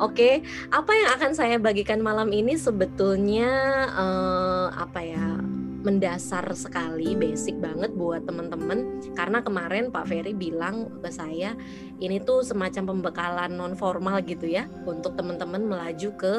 Oke, apa yang akan saya bagikan malam ini sebetulnya uh, apa ya? mendasar sekali, basic banget buat teman-teman karena kemarin Pak Ferry bilang ke saya ini tuh semacam pembekalan non formal gitu ya untuk teman-teman melaju ke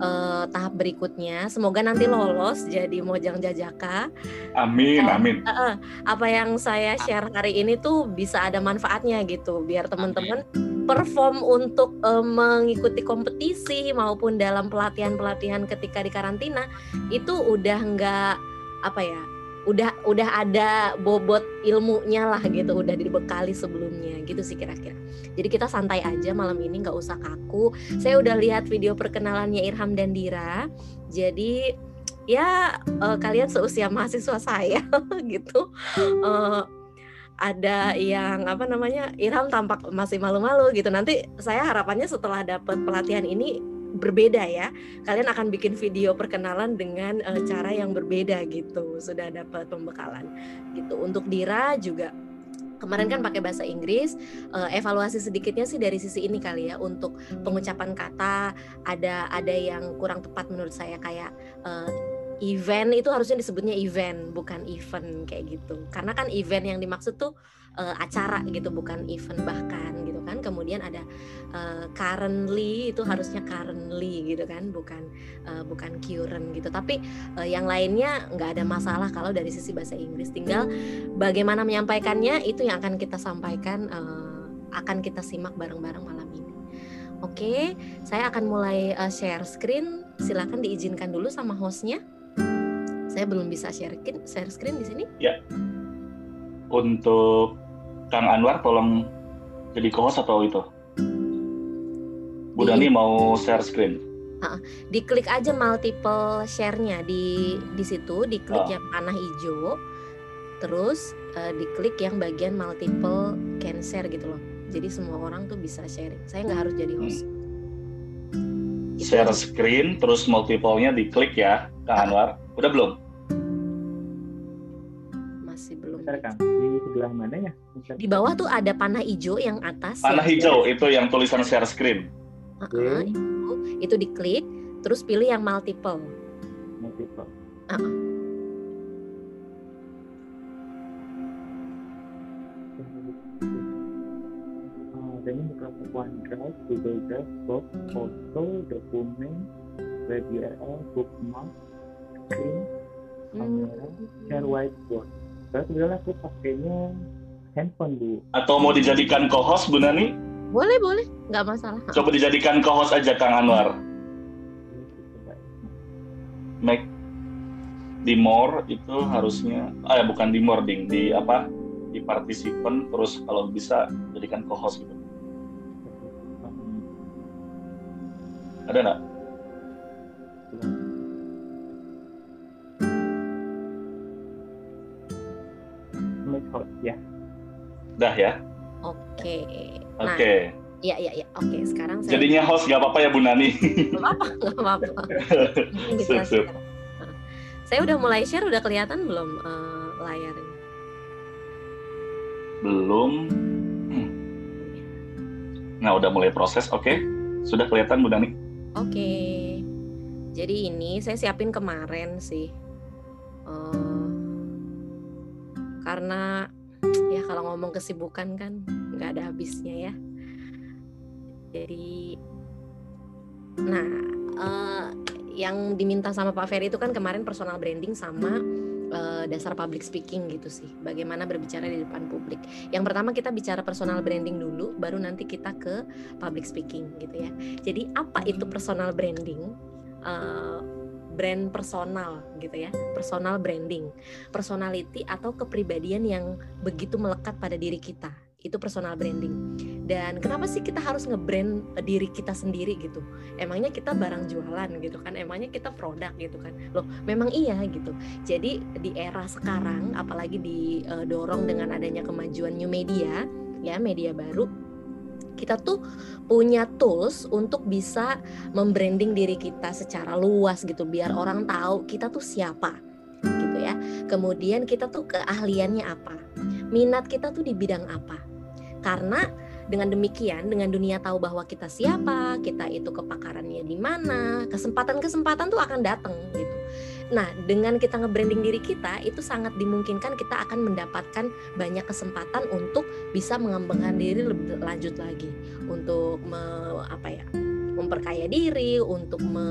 uh, tahap berikutnya. Semoga nanti lolos jadi mojang jajaka. Amin, uh, amin. Uh, uh, apa yang saya share hari ini tuh bisa ada manfaatnya gitu biar teman-teman perform untuk uh, mengikuti kompetisi maupun dalam pelatihan-pelatihan ketika di karantina itu udah nggak apa ya udah udah ada bobot ilmunya lah gitu udah dibekali sebelumnya gitu sih kira-kira. Jadi kita santai aja malam ini nggak usah kaku. Saya udah lihat video perkenalannya Irham dan Dira. Jadi ya uh, kalian seusia mahasiswa saya gitu. Uh, ada yang apa namanya Irham tampak masih malu-malu gitu nanti saya harapannya setelah dapat pelatihan ini berbeda ya. Kalian akan bikin video perkenalan dengan uh, cara yang berbeda gitu. Sudah dapat pembekalan gitu. Untuk Dira juga kemarin kan pakai bahasa Inggris uh, evaluasi sedikitnya sih dari sisi ini kali ya untuk pengucapan kata ada ada yang kurang tepat menurut saya kayak uh, event itu harusnya disebutnya event bukan event kayak gitu. Karena kan event yang dimaksud tuh uh, acara gitu bukan event bahkan gitu kan. Kemudian ada uh, currently itu harusnya currently gitu kan bukan uh, bukan current gitu. Tapi uh, yang lainnya nggak ada masalah kalau dari sisi bahasa Inggris. Tinggal bagaimana menyampaikannya itu yang akan kita sampaikan uh, akan kita simak bareng-bareng malam ini. Oke saya akan mulai uh, share screen. Silakan diizinkan dulu sama hostnya saya belum bisa share share screen di sini ya untuk Kang Anwar tolong jadi co-host atau itu? Bu Dani mau share screen. Uh, diklik aja multiple share-nya di di situ, diklik uh. yang panah hijau, terus uh, diklik yang bagian multiple can share gitu loh. Jadi semua orang tuh bisa sharing. Saya nggak harus jadi host. Hmm. Share screen, terus multiple-nya diklik ya, Kang Anwar. Udah belum? Kang. Di sebelah mana ya? Di bawah tuh ada panah hijau yang atas. Panah ya. hijau itu yang tulisan share screen. Uh -uh, itu, itu diklik, terus pilih yang multiple. Multiple. Uh -uh. ini buka OneDrive, Google Drive, Box, Foto, Dokumen, WebURL, Bookmark, Screen, Kamera, hmm. Share Whiteboard saya sebenarnya aku pakainya handphone bu. Atau mau dijadikan co-host Bu Nani? Boleh boleh. Nggak masalah. Coba dijadikan co-host aja Kang Anwar. Make di more itu harusnya ah ya bukan di more ding. Di apa? Di partisipan terus kalau bisa jadikan co-host gitu ada nggak Udah ya? Oke. Nah, Oke. Iya iya iya. Oke, sekarang saya Jadinya host gak apa-apa ya Bu Nani. Gak apa-apa, gak apa-apa. Nah, saya udah mulai share, udah kelihatan belum uh, layarnya? Belum. Hmm. Nah, udah mulai proses. Oke. Okay. Sudah kelihatan Bu Nani? Oke. Okay. Jadi ini saya siapin kemarin sih. Uh, karena ya kalau ngomong kesibukan kan nggak ada habisnya ya. Jadi nah uh, yang diminta sama Pak Ferry itu kan kemarin personal branding sama uh, dasar public speaking gitu sih. Bagaimana berbicara di depan publik. Yang pertama kita bicara personal branding dulu baru nanti kita ke public speaking gitu ya. Jadi apa itu personal branding? Uh, brand personal gitu ya, personal branding, personality atau kepribadian yang begitu melekat pada diri kita. Itu personal branding. Dan kenapa sih kita harus ngebrand diri kita sendiri gitu? Emangnya kita barang jualan gitu kan? Emangnya kita produk gitu kan? Loh, memang iya gitu. Jadi di era sekarang apalagi didorong dengan adanya kemajuan new media, ya media baru kita tuh punya tools untuk bisa membranding diri kita secara luas gitu biar orang tahu kita tuh siapa gitu ya. Kemudian kita tuh keahliannya apa? Minat kita tuh di bidang apa? Karena dengan demikian, dengan dunia tahu bahwa kita siapa, kita itu kepakarannya di mana, kesempatan-kesempatan tuh akan datang gitu. Nah, dengan kita nge-branding diri kita, itu sangat dimungkinkan kita akan mendapatkan banyak kesempatan untuk bisa mengembangkan diri lebih lanjut lagi, untuk me, apa ya, memperkaya diri, untuk me,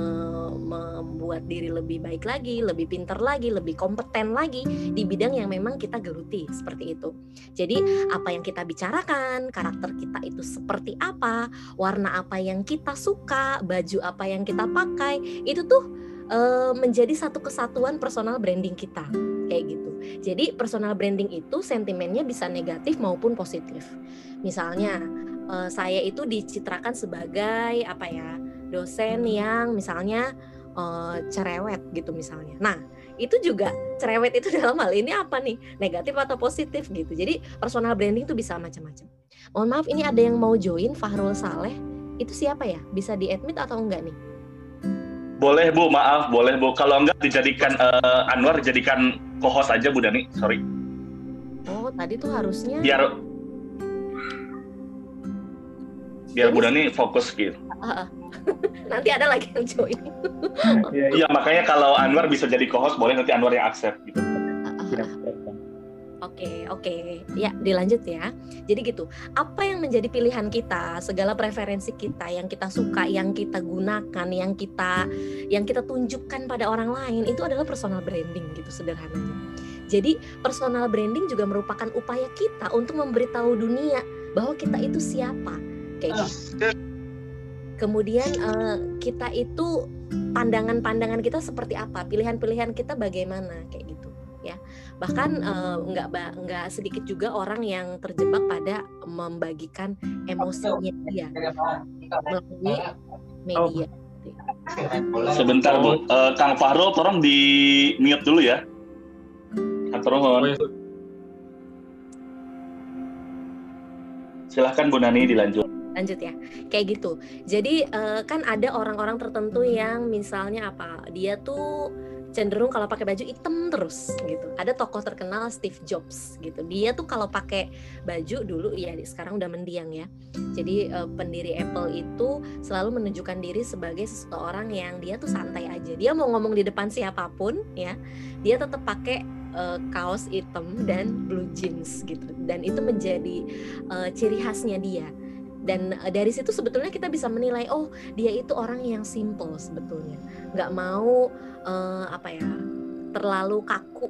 membuat diri lebih baik lagi, lebih pintar lagi, lebih kompeten lagi di bidang yang memang kita geluti seperti itu. Jadi apa yang kita bicarakan, karakter kita itu seperti apa, warna apa yang kita suka, baju apa yang kita pakai, itu tuh e, menjadi satu kesatuan personal branding kita kayak gitu. Jadi personal branding itu sentimennya bisa negatif maupun positif. Misalnya uh, saya itu dicitrakan sebagai apa ya dosen yang misalnya uh, cerewet gitu misalnya. Nah itu juga cerewet itu dalam hal ini apa nih negatif atau positif gitu. Jadi personal branding itu bisa macam-macam. Mohon maaf ini ada yang mau join Fahrul Saleh itu siapa ya? Bisa di admit atau enggak nih? Boleh Bu, maaf, boleh Bu. Kalau enggak dijadikan uh, Anwar dijadikan co-host aja Bu Dani, sorry. Oh, tadi tuh harusnya biar biar Bu Dani fokus gitu. nanti ada lagi yang join. Iya, iya, makanya kalau Anwar bisa jadi co-host, boleh nanti Anwar yang accept gitu. Oke, oke. Ya, dilanjut ya. Jadi gitu. Apa yang menjadi pilihan kita, segala preferensi kita yang kita suka, yang kita gunakan, yang kita yang kita tunjukkan pada orang lain itu adalah personal branding gitu sederhananya. Jadi, personal branding juga merupakan upaya kita untuk memberitahu dunia bahwa kita itu siapa kayak gitu. Kemudian uh, kita itu pandangan-pandangan kita seperti apa, pilihan-pilihan kita bagaimana kayak gitu Bahkan uh, nggak nggak sedikit juga orang yang terjebak pada membagikan emosinya dia melalui media. Sebentar Bu, uh, Kang Fahro, tolong di mute dulu ya. Atur Silahkan Bu Nani dilanjut. Lanjut ya. Kayak gitu. Jadi uh, kan ada orang-orang tertentu yang misalnya apa dia tuh cenderung kalau pakai baju hitam terus gitu. Ada tokoh terkenal Steve Jobs gitu. Dia tuh kalau pakai baju dulu ya sekarang udah mendiang ya. Jadi uh, pendiri Apple itu selalu menunjukkan diri sebagai seseorang yang dia tuh santai aja. Dia mau ngomong di depan siapa pun ya, dia tetap pakai uh, kaos hitam dan blue jeans gitu. Dan itu menjadi uh, ciri khasnya dia dan eh, dari situ sebetulnya kita bisa menilai oh dia itu orang yang simple sebetulnya. Nggak mau uh, apa ya terlalu kaku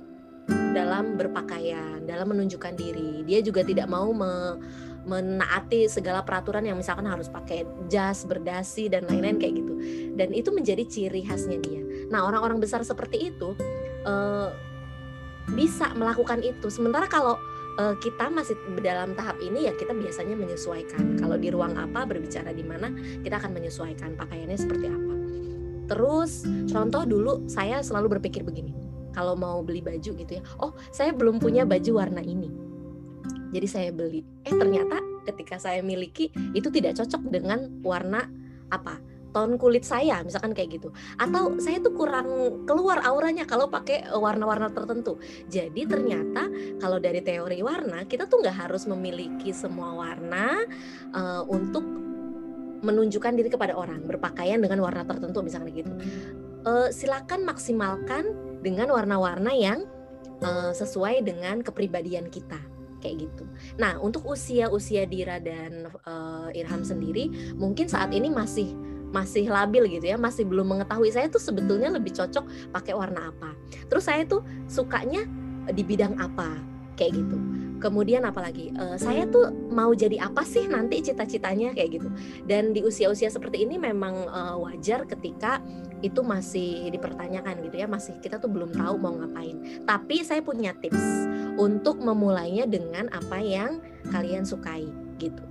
dalam berpakaian dalam menunjukkan diri. Dia juga tidak mau me, menaati segala peraturan yang misalkan harus pakai jas berdasi dan lain-lain kayak gitu. Dan itu menjadi ciri khasnya dia. Nah orang-orang besar seperti itu uh, bisa melakukan itu. Sementara kalau uh, kita masih dalam tahap ini ya kita biasanya menyesuaikan. Kalau di ruang apa berbicara di mana, kita akan menyesuaikan pakaiannya seperti apa. Terus contoh dulu saya selalu berpikir begini. Kalau mau beli baju gitu ya. Oh, saya belum punya baju warna ini. Jadi saya beli. Eh ternyata ketika saya miliki itu tidak cocok dengan warna apa? Tone kulit saya misalkan kayak gitu. Atau saya tuh kurang keluar auranya kalau pakai e, warna-warna tertentu. Jadi ternyata kalau dari teori warna kita tuh nggak harus memiliki semua warna uh, untuk menunjukkan diri kepada orang berpakaian dengan warna tertentu misalnya gitu. Uh, silakan maksimalkan dengan warna-warna yang uh, sesuai dengan kepribadian kita kayak gitu. Nah, untuk usia-usia Dira dan uh, Irham sendiri, mungkin saat ini masih masih labil gitu ya, masih belum mengetahui saya tuh sebetulnya lebih cocok pakai warna apa. Terus saya tuh sukanya eh, di bidang apa kayak gitu. Kemudian apalagi uh, saya tuh mau jadi apa sih nanti cita-citanya kayak gitu. Dan di usia-usia seperti ini memang uh, wajar ketika itu masih dipertanyakan gitu ya, masih kita tuh belum tahu mau ngapain. Tapi saya punya tips untuk memulainya dengan apa yang kalian sukai gitu.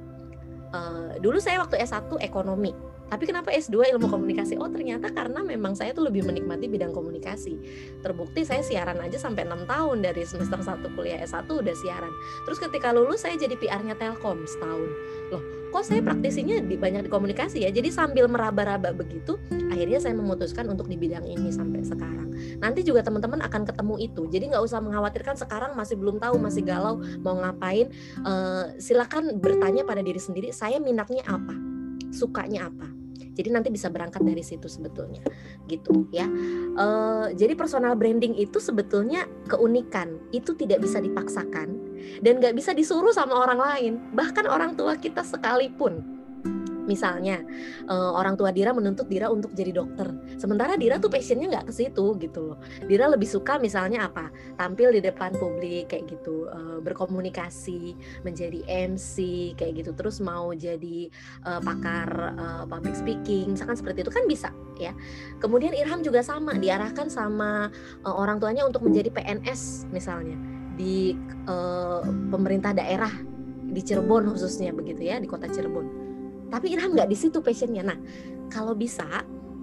Uh, dulu saya waktu S1 ekonomi tapi kenapa S2 ilmu komunikasi? Oh ternyata karena memang saya tuh lebih menikmati bidang komunikasi. Terbukti saya siaran aja sampai enam tahun dari semester 1 kuliah S1 udah siaran. Terus ketika lulus saya jadi PR-nya Telkom setahun. Loh kok saya praktisinya di banyak di komunikasi ya? Jadi sambil meraba-raba begitu akhirnya saya memutuskan untuk di bidang ini sampai sekarang. Nanti juga teman-teman akan ketemu itu. Jadi nggak usah mengkhawatirkan sekarang masih belum tahu masih galau mau ngapain. Uh, silakan bertanya pada diri sendiri saya minatnya apa sukanya apa jadi nanti bisa berangkat dari situ sebetulnya, gitu ya. E, jadi personal branding itu sebetulnya keunikan, itu tidak bisa dipaksakan dan nggak bisa disuruh sama orang lain, bahkan orang tua kita sekalipun Misalnya uh, orang tua Dira menuntut Dira untuk jadi dokter, sementara Dira tuh passionnya nggak ke situ gitu loh. Dira lebih suka misalnya apa? Tampil di depan publik kayak gitu, uh, berkomunikasi, menjadi MC kayak gitu, terus mau jadi uh, pakar uh, public speaking, misalkan seperti itu kan bisa ya. Kemudian Irham juga sama, diarahkan sama uh, orang tuanya untuk menjadi PNS misalnya di uh, pemerintah daerah di Cirebon khususnya begitu ya di kota Cirebon tapi Irham nggak di situ passionnya. Nah kalau bisa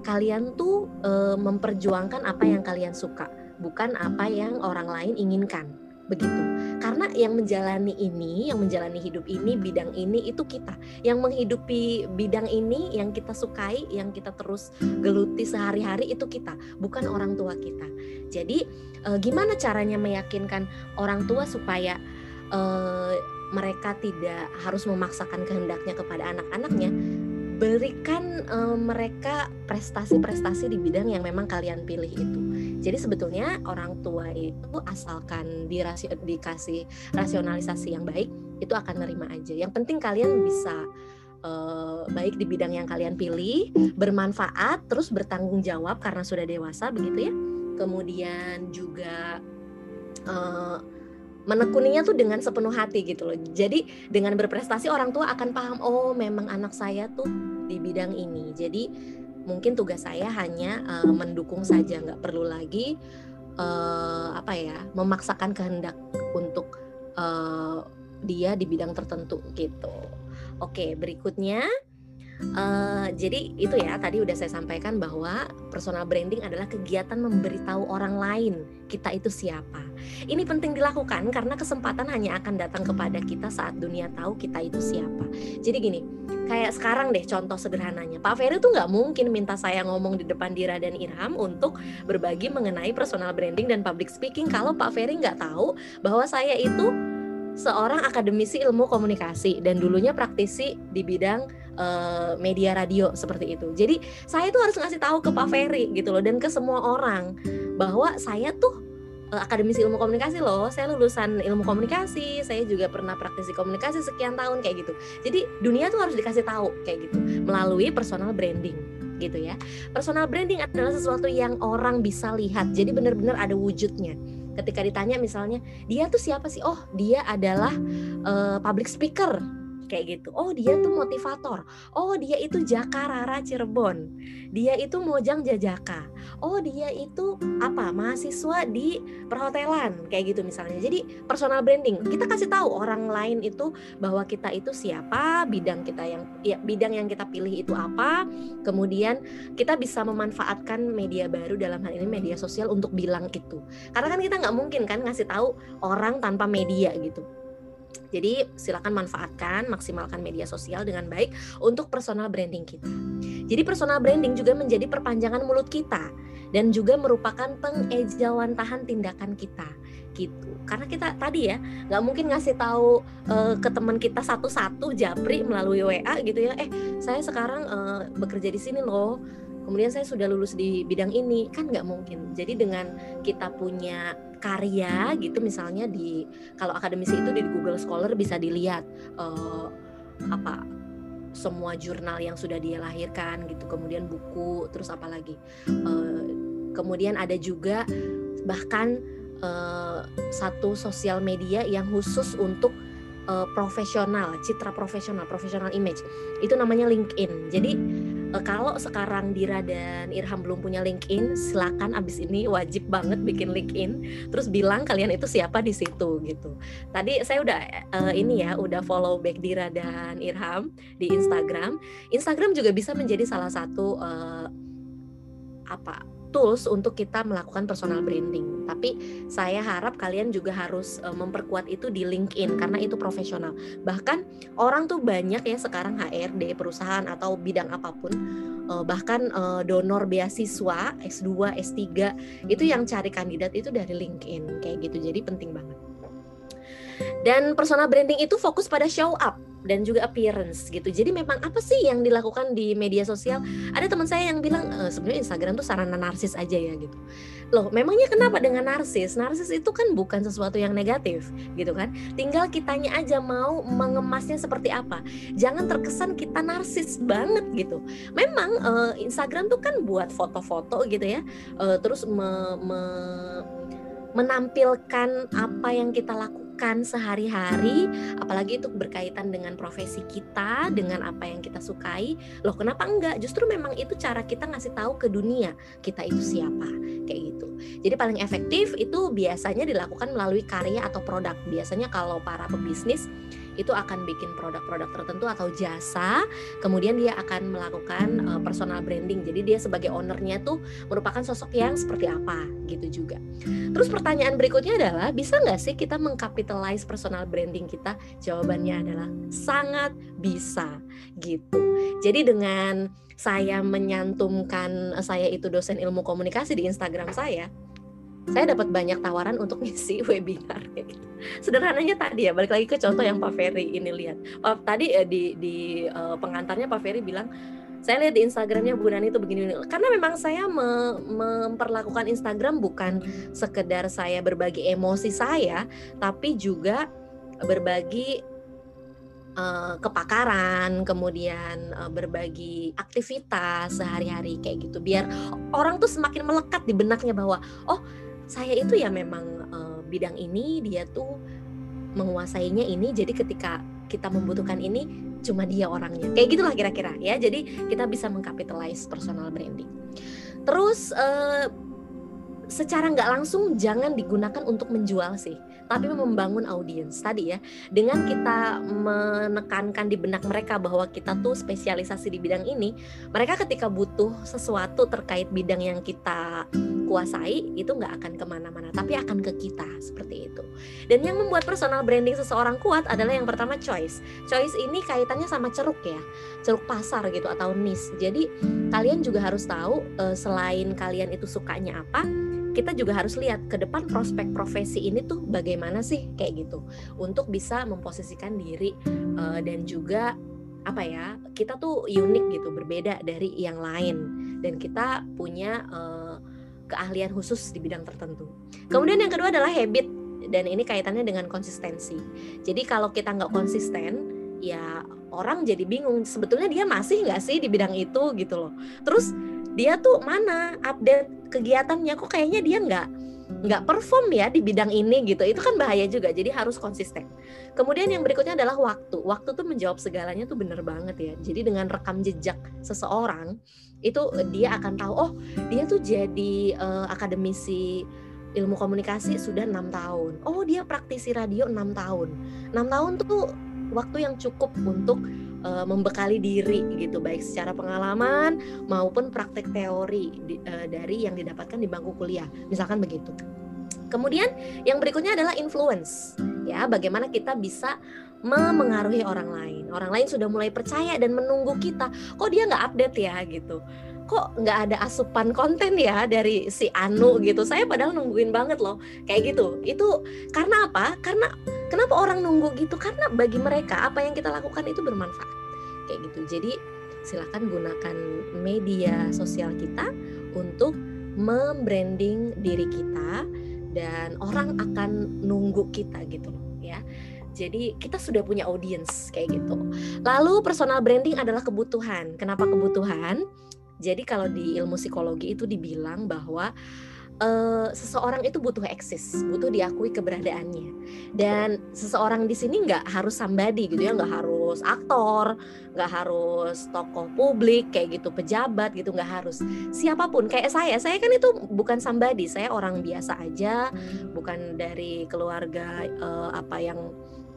kalian tuh e, memperjuangkan apa yang kalian suka bukan apa yang orang lain inginkan. Begitu. Karena yang menjalani ini yang menjalani hidup ini bidang ini itu kita. Yang menghidupi bidang ini yang kita sukai yang kita terus geluti sehari-hari itu kita bukan orang tua kita. Jadi e, gimana caranya meyakinkan orang tua supaya e, mereka tidak harus memaksakan kehendaknya kepada anak-anaknya berikan uh, mereka prestasi-prestasi di bidang yang memang kalian pilih itu. Jadi sebetulnya orang tua itu asalkan dirasio, dikasih rasionalisasi yang baik, itu akan nerima aja. Yang penting kalian bisa uh, baik di bidang yang kalian pilih, bermanfaat, terus bertanggung jawab karena sudah dewasa begitu ya. Kemudian juga uh, menekuninya tuh dengan sepenuh hati gitu loh. Jadi dengan berprestasi orang tua akan paham oh memang anak saya tuh di bidang ini. Jadi mungkin tugas saya hanya uh, mendukung saja, nggak perlu lagi uh, apa ya memaksakan kehendak untuk uh, dia di bidang tertentu gitu. Oke berikutnya. Uh, jadi itu ya tadi udah saya sampaikan bahwa personal branding adalah kegiatan memberitahu orang lain kita itu siapa. Ini penting dilakukan karena kesempatan hanya akan datang kepada kita saat dunia tahu kita itu siapa. Jadi gini, kayak sekarang deh contoh sederhananya. Pak Ferry tuh nggak mungkin minta saya ngomong di depan Dira dan Irham untuk berbagi mengenai personal branding dan public speaking kalau Pak Ferry nggak tahu bahwa saya itu seorang akademisi ilmu komunikasi dan dulunya praktisi di bidang uh, media radio seperti itu. Jadi saya tuh harus ngasih tahu ke Pak Ferry gitu loh dan ke semua orang bahwa saya tuh uh, akademisi ilmu komunikasi loh. Saya lulusan ilmu komunikasi, saya juga pernah praktisi komunikasi sekian tahun kayak gitu. Jadi dunia tuh harus dikasih tahu kayak gitu melalui personal branding gitu ya. Personal branding adalah sesuatu yang orang bisa lihat. Jadi benar-benar ada wujudnya ketika ditanya misalnya dia tuh siapa sih oh dia adalah uh, public speaker kayak gitu. Oh dia tuh motivator. Oh dia itu Jaka Rara Cirebon. Dia itu Mojang Jajaka. Oh dia itu apa mahasiswa di perhotelan kayak gitu misalnya. Jadi personal branding kita kasih tahu orang lain itu bahwa kita itu siapa, bidang kita yang ya bidang yang kita pilih itu apa. Kemudian kita bisa memanfaatkan media baru dalam hal ini media sosial untuk bilang itu. Karena kan kita nggak mungkin kan ngasih tahu orang tanpa media gitu. Jadi silakan manfaatkan, maksimalkan media sosial dengan baik untuk personal branding kita. Jadi personal branding juga menjadi perpanjangan mulut kita dan juga merupakan pengejawantahan tindakan kita gitu. Karena kita tadi ya nggak mungkin ngasih tahu uh, ke teman kita satu-satu japri melalui WA gitu ya. Eh saya sekarang uh, bekerja di sini loh kemudian saya sudah lulus di bidang ini kan nggak mungkin jadi dengan kita punya karya gitu misalnya di kalau akademisi itu di Google Scholar bisa dilihat uh, apa semua jurnal yang sudah dia lahirkan gitu kemudian buku terus apa lagi. Uh, kemudian ada juga bahkan uh, satu sosial media yang khusus untuk uh, profesional citra profesional profesional image. Itu namanya LinkedIn. Jadi kalau sekarang Dira dan Irham belum punya LinkedIn, silakan abis ini wajib banget bikin LinkedIn. Terus bilang kalian itu siapa di situ gitu. Tadi saya udah uh, ini ya, udah follow back Dira dan Irham di Instagram. Instagram juga bisa menjadi salah satu uh, apa tools untuk kita melakukan personal branding. Tapi saya harap kalian juga harus uh, memperkuat itu di LinkedIn karena itu profesional. Bahkan orang tuh banyak ya sekarang HRD perusahaan atau bidang apa pun uh, bahkan uh, donor beasiswa S2, S3 itu yang cari kandidat itu dari LinkedIn kayak gitu. Jadi penting banget. Dan personal branding itu fokus pada show up dan juga appearance gitu. Jadi memang apa sih yang dilakukan di media sosial? Ada teman saya yang bilang e, sebenarnya Instagram tuh sarana narsis aja ya gitu. Loh, memangnya kenapa dengan narsis? Narsis itu kan bukan sesuatu yang negatif gitu kan. Tinggal kitanya aja mau mengemasnya seperti apa. Jangan terkesan kita narsis banget gitu. Memang uh, Instagram tuh kan buat foto-foto gitu ya. Uh, terus me, me, menampilkan apa yang kita lakukan lakukan sehari-hari, apalagi itu berkaitan dengan profesi kita, dengan apa yang kita sukai. Loh, kenapa enggak? Justru memang itu cara kita ngasih tahu ke dunia kita itu siapa, kayak gitu. Jadi paling efektif itu biasanya dilakukan melalui karya atau produk. Biasanya kalau para pebisnis itu akan bikin produk-produk tertentu atau jasa. Kemudian dia akan melakukan uh, personal branding. Jadi dia sebagai ownernya tuh merupakan sosok yang seperti apa gitu juga. Terus pertanyaan berikutnya adalah bisa nggak sih kita mengkapitalize personal branding kita? Jawabannya adalah sangat bisa gitu. Jadi dengan saya menyantumkan saya itu dosen ilmu komunikasi di Instagram saya saya dapat banyak tawaran untuk ngisi webinar kayak gitu. Sederhananya tadi ya, balik lagi ke contoh yang Pak Ferry ini lihat. Pak tadi eh, di di uh, pengantarnya Pak Ferry bilang saya lihat di Instagramnya Bu Nani itu begini, begini. karena memang saya me memperlakukan Instagram bukan sekedar saya berbagi emosi saya, tapi juga berbagi uh, kepakaran, kemudian uh, berbagi aktivitas sehari-hari kayak gitu, biar orang tuh semakin melekat di benaknya bahwa oh saya itu ya memang uh, bidang ini dia tuh menguasainya ini jadi ketika kita membutuhkan ini cuma dia orangnya. Kayak gitulah kira-kira ya. Jadi kita bisa mengkapitalize personal branding. Terus uh, secara nggak langsung jangan digunakan untuk menjual sih, tapi membangun audiens tadi ya. Dengan kita menekankan di benak mereka bahwa kita tuh spesialisasi di bidang ini, mereka ketika butuh sesuatu terkait bidang yang kita kuasai itu nggak akan ke mana-mana, tapi akan ke kita seperti itu. Dan yang membuat personal branding seseorang kuat adalah yang pertama choice. Choice ini kaitannya sama ceruk ya, ceruk pasar gitu atau niche. Jadi kalian juga harus tahu eh, selain kalian itu sukanya apa kita juga harus lihat ke depan prospek profesi ini tuh bagaimana sih kayak gitu untuk bisa memposisikan diri uh, dan juga apa ya kita tuh unik gitu berbeda dari yang lain dan kita punya uh, keahlian khusus di bidang tertentu. Kemudian yang kedua adalah habit dan ini kaitannya dengan konsistensi. Jadi kalau kita nggak konsisten ya orang jadi bingung sebetulnya dia masih nggak sih di bidang itu gitu loh. Terus dia tuh mana update kegiatannya kok kayaknya dia nggak nggak perform ya di bidang ini gitu. Itu kan bahaya juga jadi harus konsisten. Kemudian yang berikutnya adalah waktu. Waktu tuh menjawab segalanya tuh bener banget ya. Jadi dengan rekam jejak seseorang itu dia akan tahu oh dia tuh jadi uh, akademisi ilmu komunikasi sudah enam tahun. Oh dia praktisi radio enam tahun. Enam tahun tuh waktu yang cukup untuk uh, membekali diri gitu baik secara pengalaman maupun praktek teori di, uh, dari yang didapatkan di bangku kuliah. Misalkan begitu. Kemudian yang berikutnya adalah influence ya. Bagaimana kita bisa memengaruhi orang lain. Orang lain sudah mulai percaya dan menunggu kita. Kok dia nggak update ya gitu kok nggak ada asupan konten ya dari si Anu gitu? Saya padahal nungguin banget loh. Kayak gitu. Itu karena apa? Karena kenapa orang nunggu gitu? Karena bagi mereka apa yang kita lakukan itu bermanfaat. Kayak gitu. Jadi silahkan gunakan media sosial kita untuk membranding diri kita dan orang akan nunggu kita gitu loh ya. Jadi kita sudah punya audience kayak gitu. Lalu personal branding adalah kebutuhan. Kenapa kebutuhan? Jadi kalau di ilmu psikologi itu dibilang bahwa uh, seseorang itu butuh eksis, butuh diakui keberadaannya. Dan seseorang di sini nggak harus somebody gitu ya, nggak harus aktor, nggak harus tokoh publik kayak gitu, pejabat gitu, nggak harus. Siapa pun kayak saya, saya kan itu bukan somebody, saya orang biasa aja, bukan dari keluarga uh, apa yang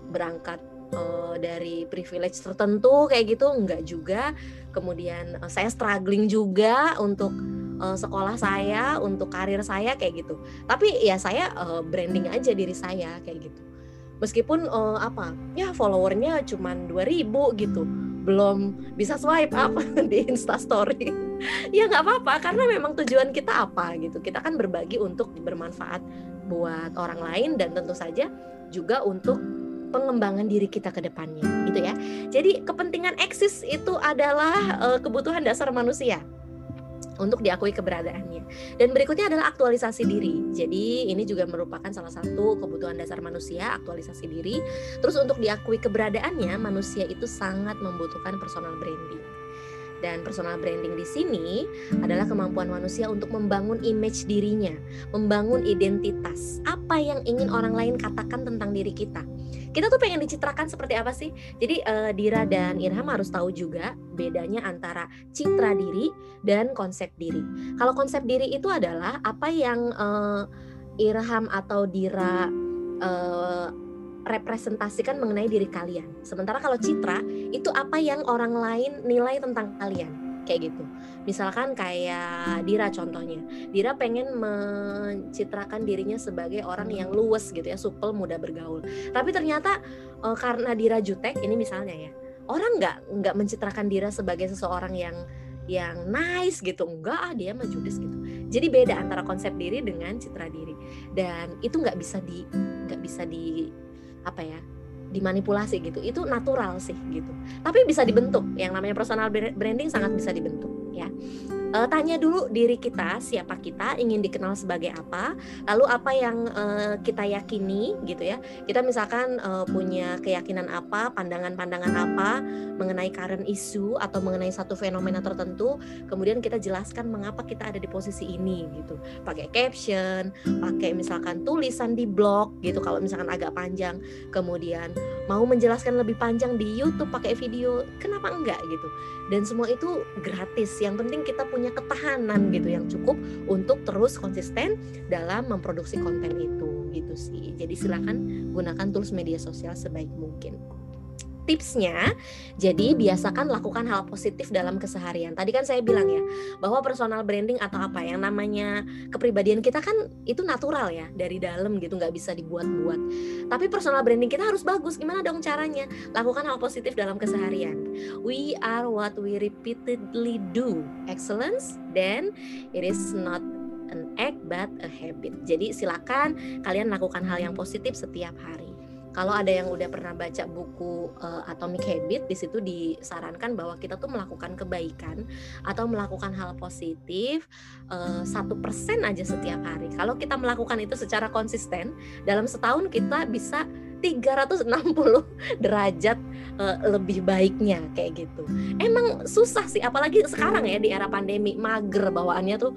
berangkat uh, dari privilege tertentu kayak gitu, nggak juga. Kemudian uh, saya struggling juga untuk uh, sekolah saya, untuk karir saya kayak gitu. Tapi ya saya uh, branding aja diri saya kayak gitu. Meskipun uh, apa? Ya followernya cuma 2000 gitu. Belum bisa swipe up di Insta story. ya nggak apa-apa karena memang tujuan kita apa gitu. Kita kan berbagi untuk bermanfaat buat orang lain dan tentu saja juga untuk pengembangan diri kita ke depannya gitu ya. Jadi kepentingan eksis itu adalah uh, kebutuhan dasar manusia untuk diakui keberadaannya. Dan berikutnya adalah aktualisasi diri. Jadi ini juga merupakan salah satu kebutuhan dasar manusia, aktualisasi diri. Terus untuk diakui keberadaannya, manusia itu sangat membutuhkan personal branding. Dan personal branding di sini adalah kemampuan manusia untuk membangun image dirinya, membangun identitas. Apa yang ingin orang lain katakan tentang diri kita kita tuh pengen dicitrakan seperti apa sih? Jadi uh, Dira dan Irham harus tahu juga bedanya antara citra diri dan konsep diri. Kalau konsep diri itu adalah apa yang uh, Irham atau Dira uh, representasikan mengenai diri kalian. Sementara kalau citra itu apa yang orang lain nilai tentang kalian kayak gitu. Misalkan kayak Dira contohnya, Dira pengen mencitrakan dirinya sebagai orang yang luwes gitu ya, supel, mudah bergaul. Tapi ternyata uh, karena Dira jutek, ini misalnya ya, orang nggak nggak mencitrakan Dira sebagai seseorang yang yang nice gitu enggak ah dia mah judes gitu jadi beda antara konsep diri dengan citra diri dan itu nggak bisa di nggak bisa di apa ya dimanipulasi gitu. Itu natural sih gitu. Tapi bisa dibentuk. Yang namanya personal branding sangat bisa dibentuk ya uh, tanya dulu diri kita siapa kita ingin dikenal sebagai apa lalu apa yang uh, kita yakini gitu ya. Kita misalkan uh, punya keyakinan apa pandangan-pandangan apa mengenai current issue atau mengenai satu fenomena tertentu kemudian kita jelaskan mengapa kita ada di posisi ini gitu. Pakai caption pakai misalkan tulisan di blog gitu kalau misalkan agak panjang. Kemudian mau menjelaskan lebih panjang di YouTube pakai video kenapa enggak gitu. Dan semua itu gratis. Yang penting kita punya ketahanan gitu yang cukup untuk terus konsisten dalam memproduksi konten itu gitu sih. Jadi silakan gunakan tools media sosial sebaik mungkin tipsnya. Jadi biasakan lakukan hal positif dalam keseharian. Tadi kan saya bilang ya bahwa personal branding atau apa yang namanya kepribadian kita kan itu natural ya dari dalam gitu nggak bisa dibuat-buat. Tapi personal branding kita harus bagus. Gimana dong caranya? Lakukan hal positif dalam keseharian. We are what we repeatedly do. Excellence then it is not an act but a habit. Jadi silakan kalian lakukan hal yang positif setiap hari kalau ada yang udah pernah baca buku uh, Atomic Habit di situ disarankan bahwa kita tuh melakukan kebaikan atau melakukan hal positif eh, satu uh, persen aja setiap hari kalau kita melakukan itu secara konsisten dalam setahun kita bisa 360 derajat uh, lebih baiknya kayak gitu. Emang susah sih apalagi sekarang ya di era pandemi mager bawaannya tuh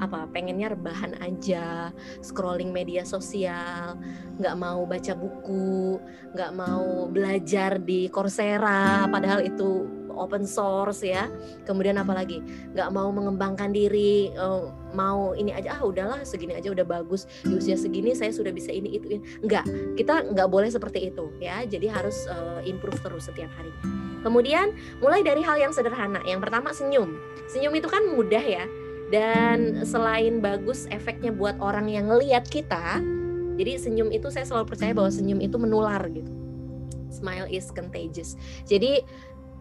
apa pengennya rebahan aja scrolling media sosial nggak mau baca buku nggak mau belajar di Coursera padahal itu open source ya. Kemudian apalagi nggak mau mengembangkan diri uh, mau ini aja ah udahlah segini aja udah bagus di usia segini saya sudah bisa ini itu ini. Nggak kita nggak boleh seperti itu ya jadi harus uh, improve terus setiap hari kemudian mulai dari hal yang sederhana. Yang pertama senyum. Senyum itu kan mudah ya dan selain bagus efeknya buat orang yang ngelihat kita jadi senyum itu saya selalu percaya bahwa senyum itu menular gitu. Smile is contagious. Jadi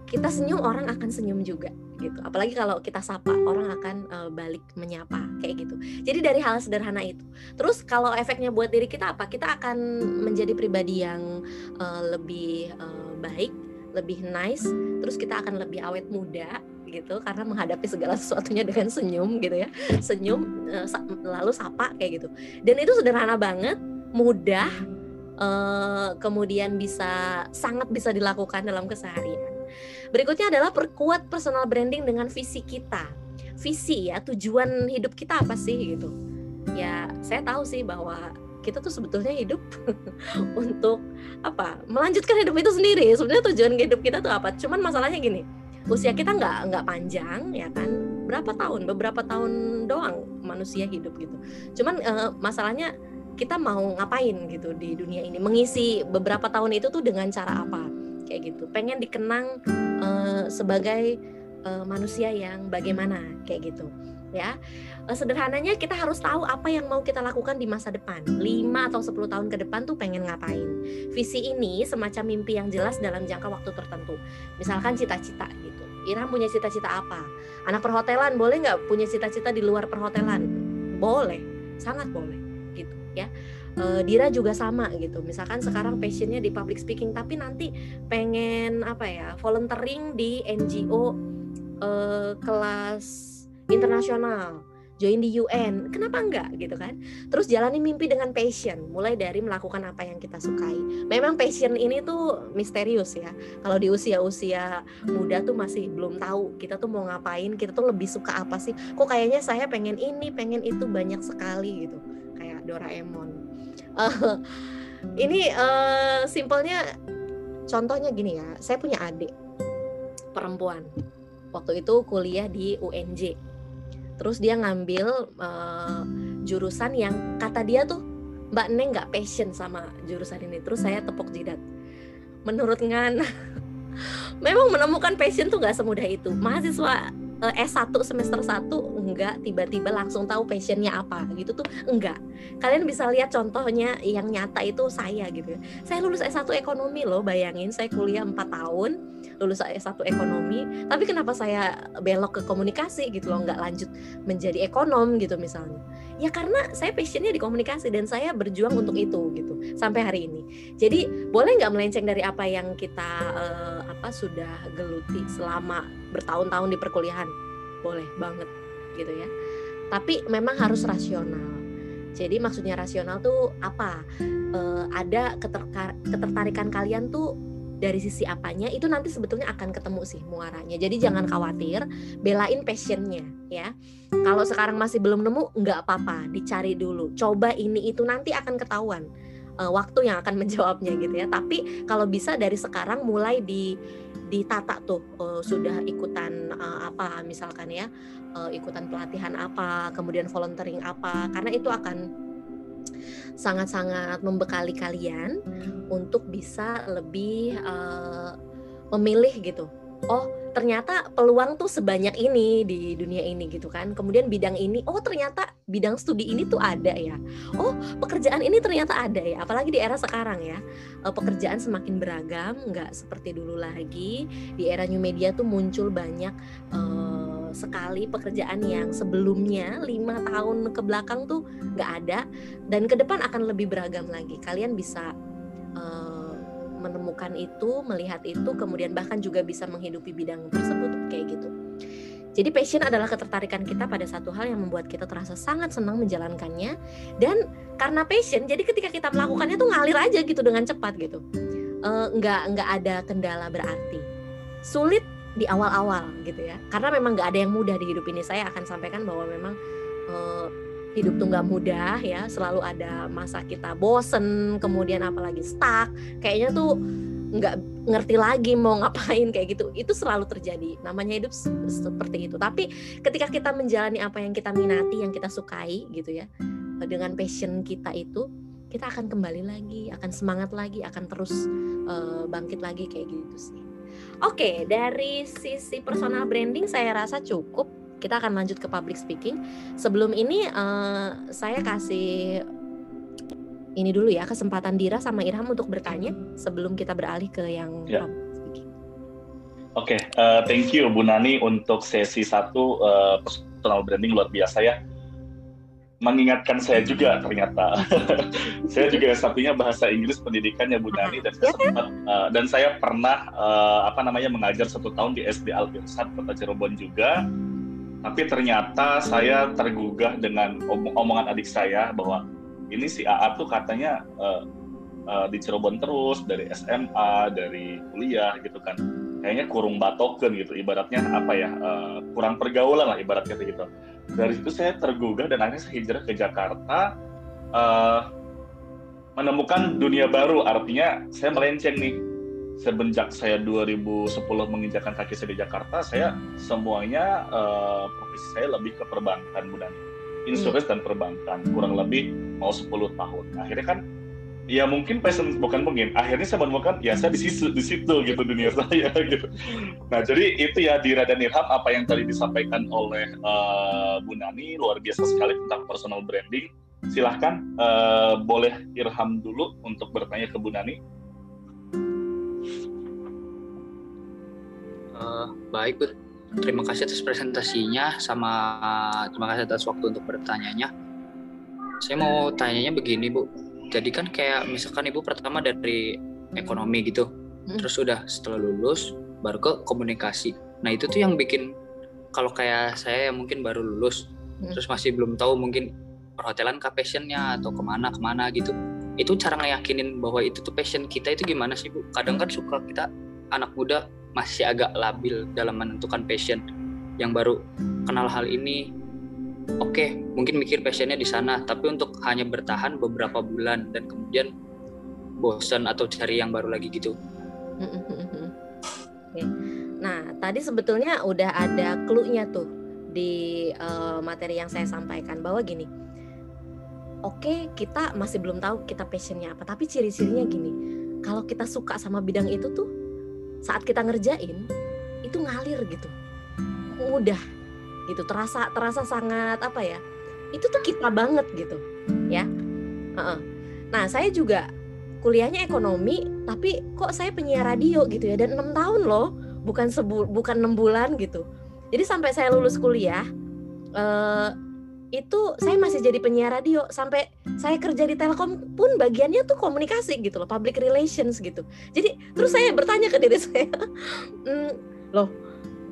kita senyum orang akan senyum juga gitu. Apalagi kalau kita sapa orang akan uh, balik menyapa kayak gitu. Jadi dari hal sederhana itu. Terus kalau efeknya buat diri kita apa? Kita akan menjadi pribadi yang uh, lebih uh, baik lebih nice. Terus kita akan lebih awet muda gitu karena menghadapi segala sesuatunya dengan senyum gitu ya. Senyum uh, lalu sapa kayak gitu. Dan itu sederhana banget mudah uh, kemudian bisa sangat bisa dilakukan dalam keseharian. Berikutnya adalah perkuat personal branding dengan visi kita. Visi ya, tujuan hidup kita apa sih gitu. ya saya tahu sih bahwa kita tuh sebetulnya hidup untuk apa? Melanjutkan hidup itu sendiri. Sebenarnya tujuan hidup kita tuh apa? Cuman masalahnya gini usia kita nggak nggak panjang ya kan? Berapa tahun? Beberapa tahun doang manusia hidup gitu. Cuman uh, masalahnya kita mau ngapain gitu di dunia ini? Mengisi beberapa tahun itu tuh dengan cara apa? Kayak gitu. Pengen dikenang uh, sebagai uh, manusia yang bagaimana? Kayak gitu ya. Uh, sederhananya kita harus tahu apa yang mau kita lakukan di masa depan. 5 atau 10 tahun ke depan tuh pengen ngapain? Visi ini semacam mimpi yang jelas dalam jangka waktu tertentu. Misalkan cita-cita gitu. Irham punya cita-cita apa? Anak perhotelan boleh nggak punya cita-cita di luar perhotelan? Boleh. Sangat boleh gitu ya. Uh, Dira juga sama gitu. Misalkan sekarang passionnya di public speaking, tapi nanti pengen apa ya volunteering di NGO uh, kelas internasional join di UN kenapa enggak gitu kan? Terus jalani mimpi dengan passion mulai dari melakukan apa yang kita sukai. Memang passion ini tuh misterius ya. Kalau di usia-usia muda tuh masih belum tahu kita tuh mau ngapain kita tuh lebih suka apa sih? Kok kayaknya saya pengen ini pengen itu banyak sekali gitu. Kayak Doraemon. Uh, ini uh, simpelnya contohnya gini ya. Saya punya adik perempuan. Waktu itu kuliah di UNJ terus dia ngambil uh, jurusan yang kata dia tuh Mbak Neng nggak passion sama jurusan ini. Terus saya tepuk jidat. Menurut Ngan memang menemukan passion tuh nggak semudah itu. Mahasiswa uh, S1 semester 1 enggak tiba-tiba langsung tahu passionnya apa gitu tuh enggak. Kalian bisa lihat contohnya yang nyata itu saya gitu ya. saya lulus S1 ekonomi loh bayangin saya kuliah 4 tahun lulus S1 ekonomi tapi kenapa saya belok ke komunikasi gitu loh nggak lanjut menjadi ekonom gitu misalnya. Ya karena saya passionnya di komunikasi dan saya berjuang untuk itu gitu sampai hari ini. Jadi boleh nggak melenceng dari apa yang kita uh, apa sudah geluti selama bertahun-tahun di perkuliahan? Boleh banget gitu ya tapi memang harus rasional jadi maksudnya rasional tuh apa? Uh, ada ketertarikan kalian tuh dari sisi apanya itu nanti sebetulnya akan ketemu sih muaranya. Jadi jangan khawatir, belain passionnya ya. Kalau sekarang masih belum nemu, nggak apa-apa, dicari dulu. Coba ini itu nanti akan ketahuan uh, waktu yang akan menjawabnya gitu ya. Tapi kalau bisa dari sekarang mulai di ditata tuh uh, sudah ikutan uh, apa misalkan ya uh, ikutan pelatihan apa, kemudian volunteering apa, karena itu akan sangat-sangat membekali kalian untuk bisa lebih uh, memilih gitu. Oh, ternyata peluang tuh sebanyak ini di dunia ini gitu kan. Kemudian bidang ini, oh ternyata bidang studi ini tuh ada ya. Oh, pekerjaan ini ternyata ada ya. Apalagi di era sekarang ya. Uh, pekerjaan semakin beragam, nggak seperti dulu lagi. Di era new media tuh muncul banyak uh, sekali pekerjaan yang sebelumnya lima tahun ke belakang tuh nggak ada dan ke depan akan lebih beragam lagi kalian bisa menemukan itu melihat itu kemudian bahkan juga bisa menghidupi bidang tersebut kayak gitu. Jadi passion adalah ketertarikan kita pada satu hal yang membuat kita terasa sangat senang menjalankannya. Dan karena passion jadi ketika kita melakukannya tuh ngalir aja gitu dengan cepat gitu. Uh, nggak nggak ada kendala berarti. Sulit di awal-awal gitu ya. Karena memang nggak ada yang mudah di hidup ini. Saya akan sampaikan bahwa memang uh, hidup tuh nggak mudah ya selalu ada masa kita bosen kemudian apalagi stuck kayaknya tuh nggak ngerti lagi mau ngapain kayak gitu. Itu selalu terjadi namanya hidup seperti itu. Tapi ketika kita menjalani apa yang kita minati yang kita sukai gitu ya dengan passion kita itu kita akan kembali lagi akan semangat lagi akan terus uh, bangkit lagi kayak gitu sih. Oke, dari sisi personal branding saya rasa cukup. Kita akan lanjut ke public speaking. Sebelum ini uh, saya kasih ini dulu ya kesempatan Dira sama Irham untuk bertanya sebelum kita beralih ke yang ya. public speaking. Oke, okay, uh, eh, thank you Bu Nani untuk sesi satu uh, personal branding luar biasa ya mengingatkan saya juga ternyata. saya juga satunya bahasa Inggris pendidikannya Bu Nani dan saya sempat uh, dan saya pernah uh, apa namanya mengajar satu tahun di SD Al Irsad Kota Cirebon juga. Tapi ternyata saya tergugah dengan om omongan adik saya bahwa ini si AA tuh katanya uh, uh, di Cirebon terus dari SMA dari kuliah gitu kan. Kayaknya kurung batoken gitu ibaratnya apa ya uh, kurang pergaulan lah ibaratnya gitu. Dari situ saya tergugah dan akhirnya saya hijrah ke Jakarta uh, menemukan dunia baru. Artinya saya melenceng nih semenjak saya 2010 menginjakan kaki saya di Jakarta saya semuanya uh, profesi saya lebih ke perbankan bukan insurance hmm. dan perbankan kurang lebih mau 10 tahun. Akhirnya kan ya mungkin passion bukan mungkin akhirnya saya menemukan ya saya di situ di situ gitu dunia saya gitu. Nah jadi itu ya Dira dan Irham apa yang tadi disampaikan oleh uh, Bu Nani luar biasa sekali tentang personal branding. Silahkan uh, boleh Irham dulu untuk bertanya ke Bu Nani uh, baik Bu terima kasih atas presentasinya sama terima kasih atas waktu untuk bertanyanya. Saya mau tanyanya begini Bu. Jadi kan kayak misalkan ibu pertama dari ekonomi gitu hmm. terus udah setelah lulus baru ke komunikasi. Nah itu tuh yang bikin kalau kayak saya yang mungkin baru lulus hmm. terus masih belum tahu mungkin perhotelan ke passionnya atau ke mana ke mana gitu itu cara ngeyakinin bahwa itu tuh passion kita itu gimana sih bu? Kadang kan suka kita anak muda masih agak labil dalam menentukan passion. Yang baru kenal hal ini oke okay, mungkin mikir passionnya di sana. Tapi untuk hanya bertahan beberapa bulan dan kemudian bosan atau cari yang baru lagi gitu. Nah tadi sebetulnya udah ada clue-nya tuh di uh, materi yang saya sampaikan. Bahwa gini oke okay, kita masih belum tahu kita passionnya apa. Tapi ciri-cirinya gini kalau kita suka sama bidang itu tuh saat kita ngerjain itu ngalir gitu. Mudah gitu terasa terasa sangat apa ya itu tuh kita banget gitu ya. Nah saya juga kuliahnya ekonomi tapi kok saya penyiar radio gitu ya dan enam tahun loh bukan sebu bukan enam bulan gitu. Jadi sampai saya lulus kuliah uh, itu saya masih jadi penyiar radio. Sampai saya kerja di Telkom pun bagiannya tuh komunikasi gitu loh public relations gitu. Jadi terus saya bertanya ke diri saya mm, loh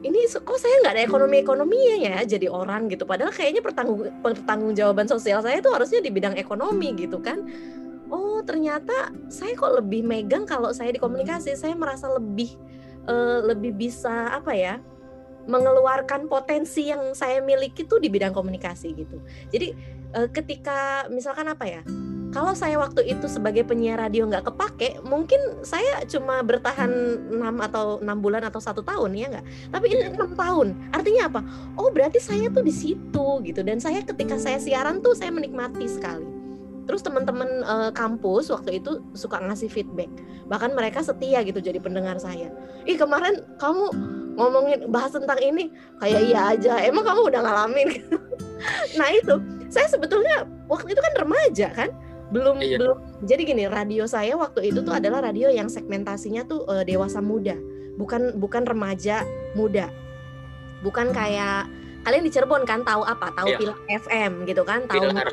ini kok saya nggak ada ekonomi ekonominya ya jadi orang gitu? Padahal kayaknya pertanggung pertanggungjawaban sosial saya itu harusnya di bidang ekonomi gitu kan. Oh ternyata saya kok lebih megang kalau saya di komunikasi. Saya merasa lebih uh, lebih bisa apa ya mengeluarkan potensi yang saya miliki itu di bidang komunikasi gitu. Jadi uh, ketika misalkan apa ya kalau saya waktu itu sebagai penyiar radio nggak kepake mungkin saya cuma bertahan enam atau enam bulan atau satu tahun ya nggak? Tapi ini iya. enam tahun. Artinya apa? Oh berarti saya tuh di situ gitu. Dan saya ketika saya siaran tuh saya menikmati sekali. Terus teman-teman uh, kampus waktu itu suka ngasih feedback. Bahkan mereka setia gitu jadi pendengar saya. Ih kemarin kamu ngomongin bahas tentang ini kayak iya aja emang kamu udah ngalamin nah itu saya sebetulnya waktu itu kan remaja kan belum iya. belum jadi gini radio saya waktu itu tuh adalah radio yang segmentasinya tuh uh, dewasa muda bukan bukan remaja muda bukan kayak kalian di Cirebon kan tahu apa tahu iya. Pilar FM gitu kan tahu Pilar.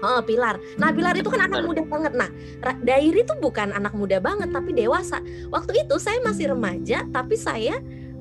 Oh, Pilar. Nah, Pilar itu kan anak muda banget. Nah, Dairi itu bukan anak muda banget tapi dewasa. Waktu itu saya masih remaja tapi saya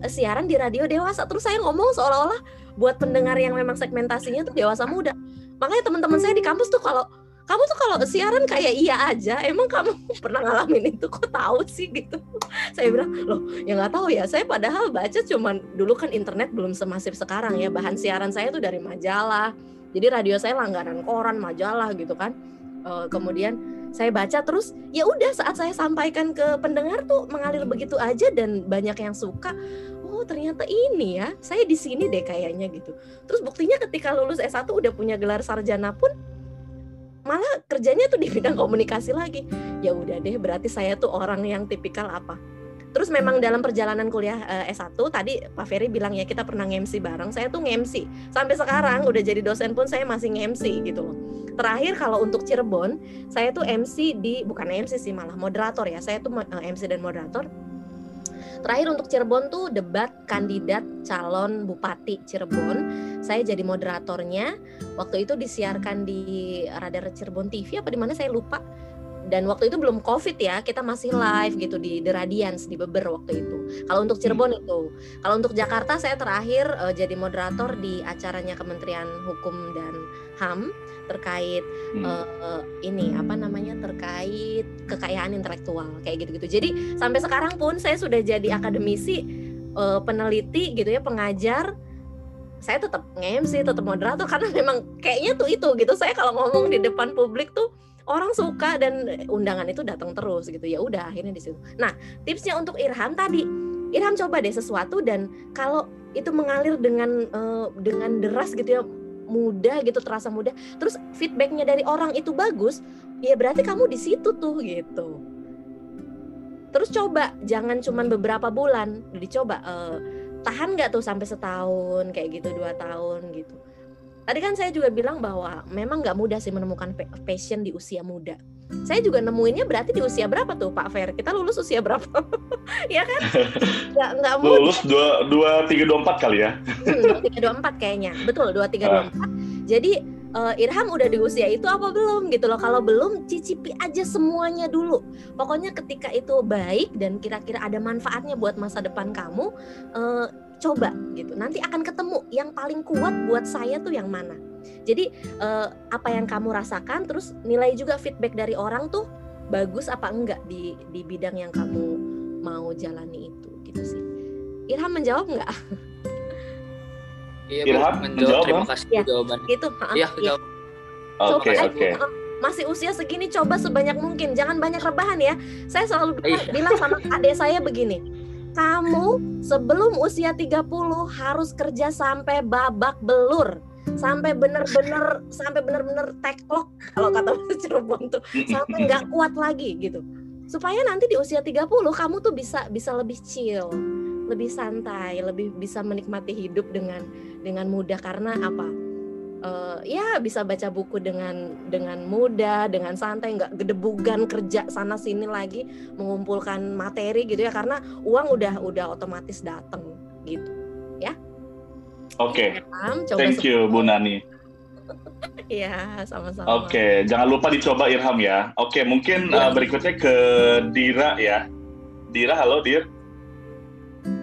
siaran di radio dewasa. Terus saya ngomong seolah-olah buat pendengar yang memang segmentasinya tuh dewasa muda. Makanya teman-teman saya di kampus tuh kalau kamu tuh kalau siaran kayak iya aja emang kamu pernah ngalamin itu? Kok tahu sih gitu. Saya bilang loh ya nggak tahu ya. Saya padahal baca cuman dulu kan internet belum semasif sekarang ya. Bahan siaran saya tuh dari majalah. Jadi radio saya langganan koran majalah gitu kan. E, kemudian saya baca terus ya udah saat saya sampaikan ke pendengar tuh mengalir begitu aja dan banyak yang suka oh ternyata ini ya saya di sini deh kayaknya gitu. Terus buktinya ketika lulus S1 udah punya gelar sarjana pun malah kerjanya tuh di bidang komunikasi lagi. Ya udah deh berarti saya tuh orang yang tipikal apa terus memang dalam perjalanan kuliah uh, S1 tadi Pak Ferry bilang ya kita pernah ngemsi bareng saya tuh ngemsi sampai sekarang udah jadi dosen pun saya masih ngemsi gitu loh terakhir kalau untuk Cirebon saya tuh MC di bukan MC sih malah moderator ya saya tuh uh, eh, MC dan moderator Terakhir untuk Cirebon tuh debat kandidat calon bupati Cirebon. Saya jadi moderatornya. Waktu itu disiarkan di Radar Cirebon TV apa di mana saya lupa. Dan waktu itu belum covid ya kita masih live gitu di The Radiance di Beber waktu itu. Kalau untuk Cirebon itu. Kalau untuk Jakarta saya terakhir uh, jadi moderator di acaranya Kementerian Hukum dan HAM terkait Hmm. uh, ini apa namanya terkait kekayaan intelektual kayak gitu-gitu. Jadi sampai sekarang pun saya sudah jadi akademisi uh, peneliti gitu ya pengajar. Saya tetap nge-MC tetap moderator karena memang kayaknya tuh itu gitu. Saya kalau ngomong di depan publik tuh orang suka dan undangan itu datang terus gitu. Ya udah akhirnya di situ. Nah tipsnya untuk Irham tadi. Irham coba deh sesuatu dan kalau itu mengalir dengan uh, dengan deras gitu ya mudah gitu terasa mudah terus feedbacknya dari orang itu bagus ya berarti kamu di situ tuh gitu. Terus coba jangan cuman beberapa bulan dicoba uh, tahan nggak tuh sampai setahun kayak gitu dua tahun gitu tadi kan saya juga bilang bahwa memang nggak mudah sih menemukan passion di usia muda. Saya juga nemuinnya berarti di usia berapa tuh Pak Fer? Kita lulus usia berapa? Ya kan? Nggak nggak mudah. Lulus dua dua tiga dua empat kali ya. Hmm, dua tiga dua empat kayaknya. Betul dua tiga dua empat. Jadi uh, Irham udah di usia itu apa belum gitu loh? Kalau belum cicipi aja semuanya dulu. Pokoknya ketika itu baik dan kira-kira ada manfaatnya buat masa depan kamu uh, coba gitu. Nanti akan ketemu yang paling kuat buat saya tuh yang mana. Jadi uh, apa yang kamu rasakan terus nilai juga feedback dari orang tuh bagus apa enggak di di bidang yang kamu mau jalani itu gitu sih. Irham menjawab nggak Iya, Irham, menjawab, Menjawab. Terima kasih Ya. jawabannya. gitu Iya, Iya. jawab. oke Coba oke. Masih usia segini coba sebanyak mungkin. Jangan banyak rebahan ya. Saya selalu bilang, Iya. bilang sama adik saya begini kamu sebelum usia 30 harus kerja sampai babak belur. Sampai bener-bener sampai bener-bener teklok kalau kata bahasa Cirebon tuh. Sampai nggak kuat lagi gitu. Supaya nanti di usia 30 kamu tuh bisa bisa lebih chill lebih santai lebih bisa menikmati hidup dengan dengan mudah. Karena apa Eh, ya bisa baca buku dengan dengan mudah dengan santai nggak gedebugan kerja sana sini lagi mengumpulkan materi gitu ya karena uang udah udah otomatis datang gitu oke Paham? coba thank you Bu Nani Iya sama-sama Oke, jangan lupa dicoba Irham ya. Oke, mungkin Iya. uh, berikutnya ke Dira ya. Dira, halo Dir.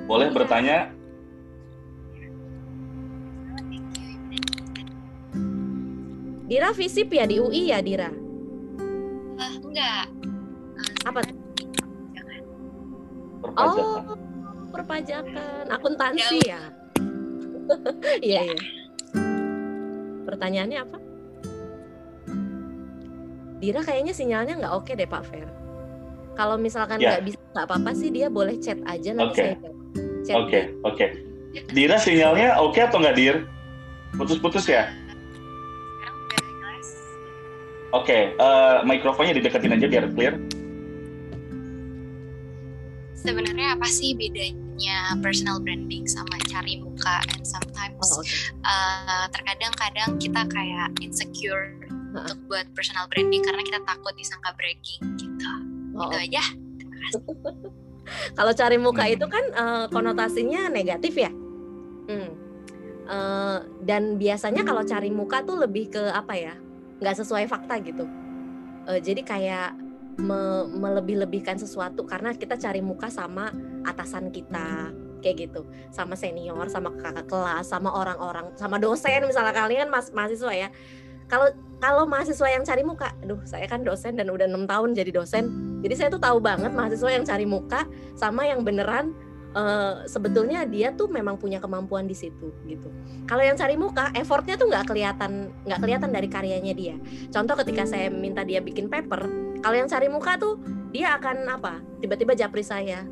Boleh bertanya? Dira visip ya di UI ya Dira Ah, enggak. apa tuh? Perpajakan. oh perpajakan akuntansi ya iya iya pertanyaannya apa Dira kayaknya sinyalnya nggak oke deh Pak Fer kalau misalkan Ya. nggak bisa nggak apa-apa sih dia boleh chat aja nanti Oke. saya jawab. Chat Oke, oke. Dira sinyalnya oke atau nggak Dir? Putus-putus ya? Sekarang udah jelas. Oke, eh, mikrofonnya dideketin aja biar clear. Sebenarnya apa sih bedanya personal branding sama cari muka and sometimes Oh, oke. uh, terkadang-kadang kita kayak insecure Ha-ha. untuk buat personal branding karena kita takut disangka bragging gitu. Oh, Itu oke. aja. Kalau cari muka Hmm. itu kan eh, konotasinya negatif ya. Hmm. Eh, dan biasanya kalau cari muka tuh lebih ke apa ya? Nggak sesuai fakta gitu. Eh, jadi kayak me- melebih-lebihkan sesuatu karena kita cari muka sama atasan kita kayak gitu, sama senior, sama kakak kelas, sama orang-orang, sama dosen misalnya kalian mas mahasiswa ya. Kalau kalau mahasiswa yang cari muka, aduh saya kan dosen dan udah enam tahun jadi dosen, jadi saya tuh tahu banget mahasiswa yang cari muka sama yang beneran eh, sebetulnya dia tuh memang punya kemampuan di situ gitu. Kalau yang cari muka, effortnya tuh nggak kelihatan nggak kelihatan dari karyanya dia. Contoh ketika saya minta dia bikin paper, kalau yang cari muka tuh dia akan apa? Tiba-tiba japri saya,